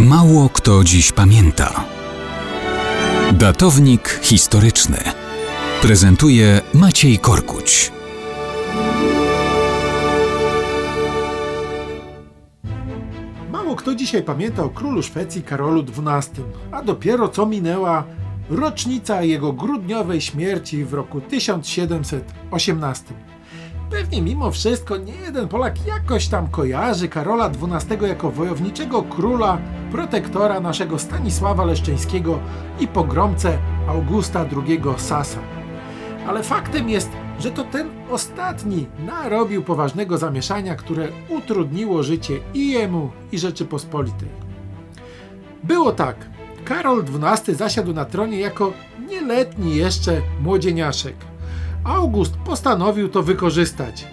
Mało kto dziś pamięta. Datownik historyczny prezentuje Maciej Korkuć. Mało kto dzisiaj pamięta o królu Szwecji Karolu XII, a dopiero co minęła rocznica jego grudniowej śmierci w roku 1718. Pewnie mimo wszystko nie jeden Polak jakoś tam kojarzy Karola XII jako wojowniczego króla, protektora naszego Stanisława Leszczyńskiego i pogromcę Augusta II Sasa. Ale faktem jest, że to ten ostatni narobił poważnego zamieszania, które utrudniło życie i jemu, i Rzeczypospolitej. Było tak. Karol XII zasiadł na tronie jako nieletni jeszcze młodzieniaszek. August postanowił to wykorzystać.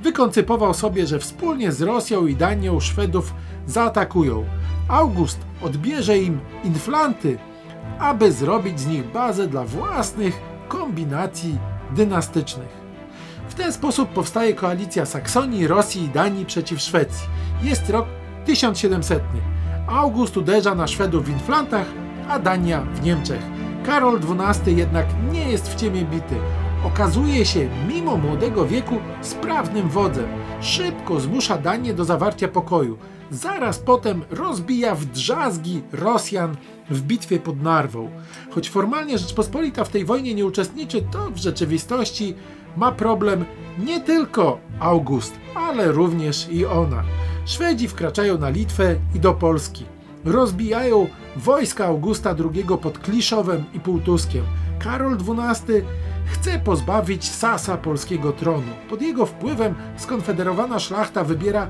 Wykoncypował sobie, że wspólnie z Rosją i Danią Szwedów zaatakują. August odbierze im inflanty, aby zrobić z nich bazę dla własnych kombinacji dynastycznych. W ten sposób powstaje koalicja Saksonii, Rosji i Danii przeciw Szwecji. Jest rok 1700. August uderza na Szwedów w Inflantach, a Dania w Niemczech. Karol XII jednak nie jest w ciemię bity. Okazuje się, mimo młodego wieku, sprawnym wodzem. Szybko zmusza Danię do zawarcia pokoju. Zaraz potem rozbija w drzazgi Rosjan w bitwie pod Narwą. Choć formalnie Rzeczpospolita w tej wojnie nie uczestniczy, to w rzeczywistości ma problem nie tylko August, ale również i ona. Szwedzi wkraczają na Litwę i do Polski. Rozbijają wojska Augusta II pod Kliszowem i Półtuskiem. Karol XII chce pozbawić Sasa polskiego tronu. Pod jego wpływem skonfederowana szlachta wybiera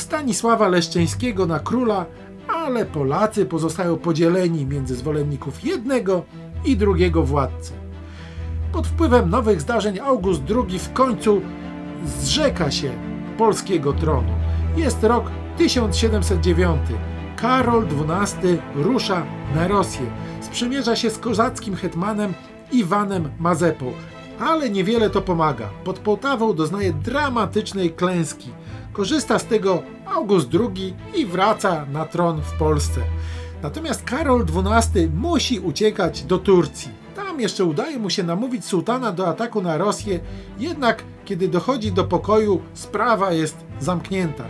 Stanisława Leszczyńskiego na króla, ale Polacy pozostają podzieleni między zwolenników jednego i drugiego władcy. Pod wpływem nowych zdarzeń August II w końcu zrzeka się polskiego tronu. Jest rok 1709. Karol XII rusza na Rosję. Sprzymierza się z kozackim hetmanem Iwanem Mazepą. Ale niewiele to pomaga. Pod Połtawą doznaje dramatycznej klęski. Korzysta z tego August II i wraca na tron w Polsce. Natomiast Karol XII musi uciekać do Turcji. Tam jeszcze udaje mu się namówić sułtana do ataku na Rosję, jednak kiedy dochodzi do pokoju, sprawa jest zamknięta.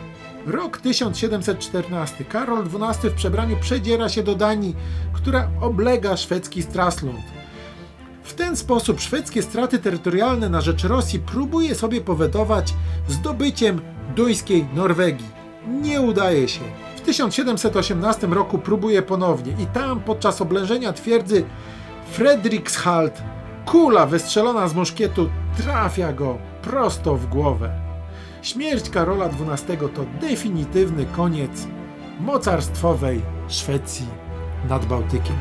Rok 1714. Karol XII w przebraniu przedziera się do Danii, która oblega szwedzki Straslund. W ten sposób szwedzkie straty terytorialne na rzecz Rosji próbuje sobie powetować zdobyciem duńskiej Norwegii. Nie udaje się. W 1718 roku próbuje ponownie i tam podczas oblężenia twierdzy Fredrikshald kula wystrzelona z muszkietu trafia go prosto w głowę. Śmierć Karola XII to definitywny koniec mocarstwowej Szwecji nad Bałtykiem.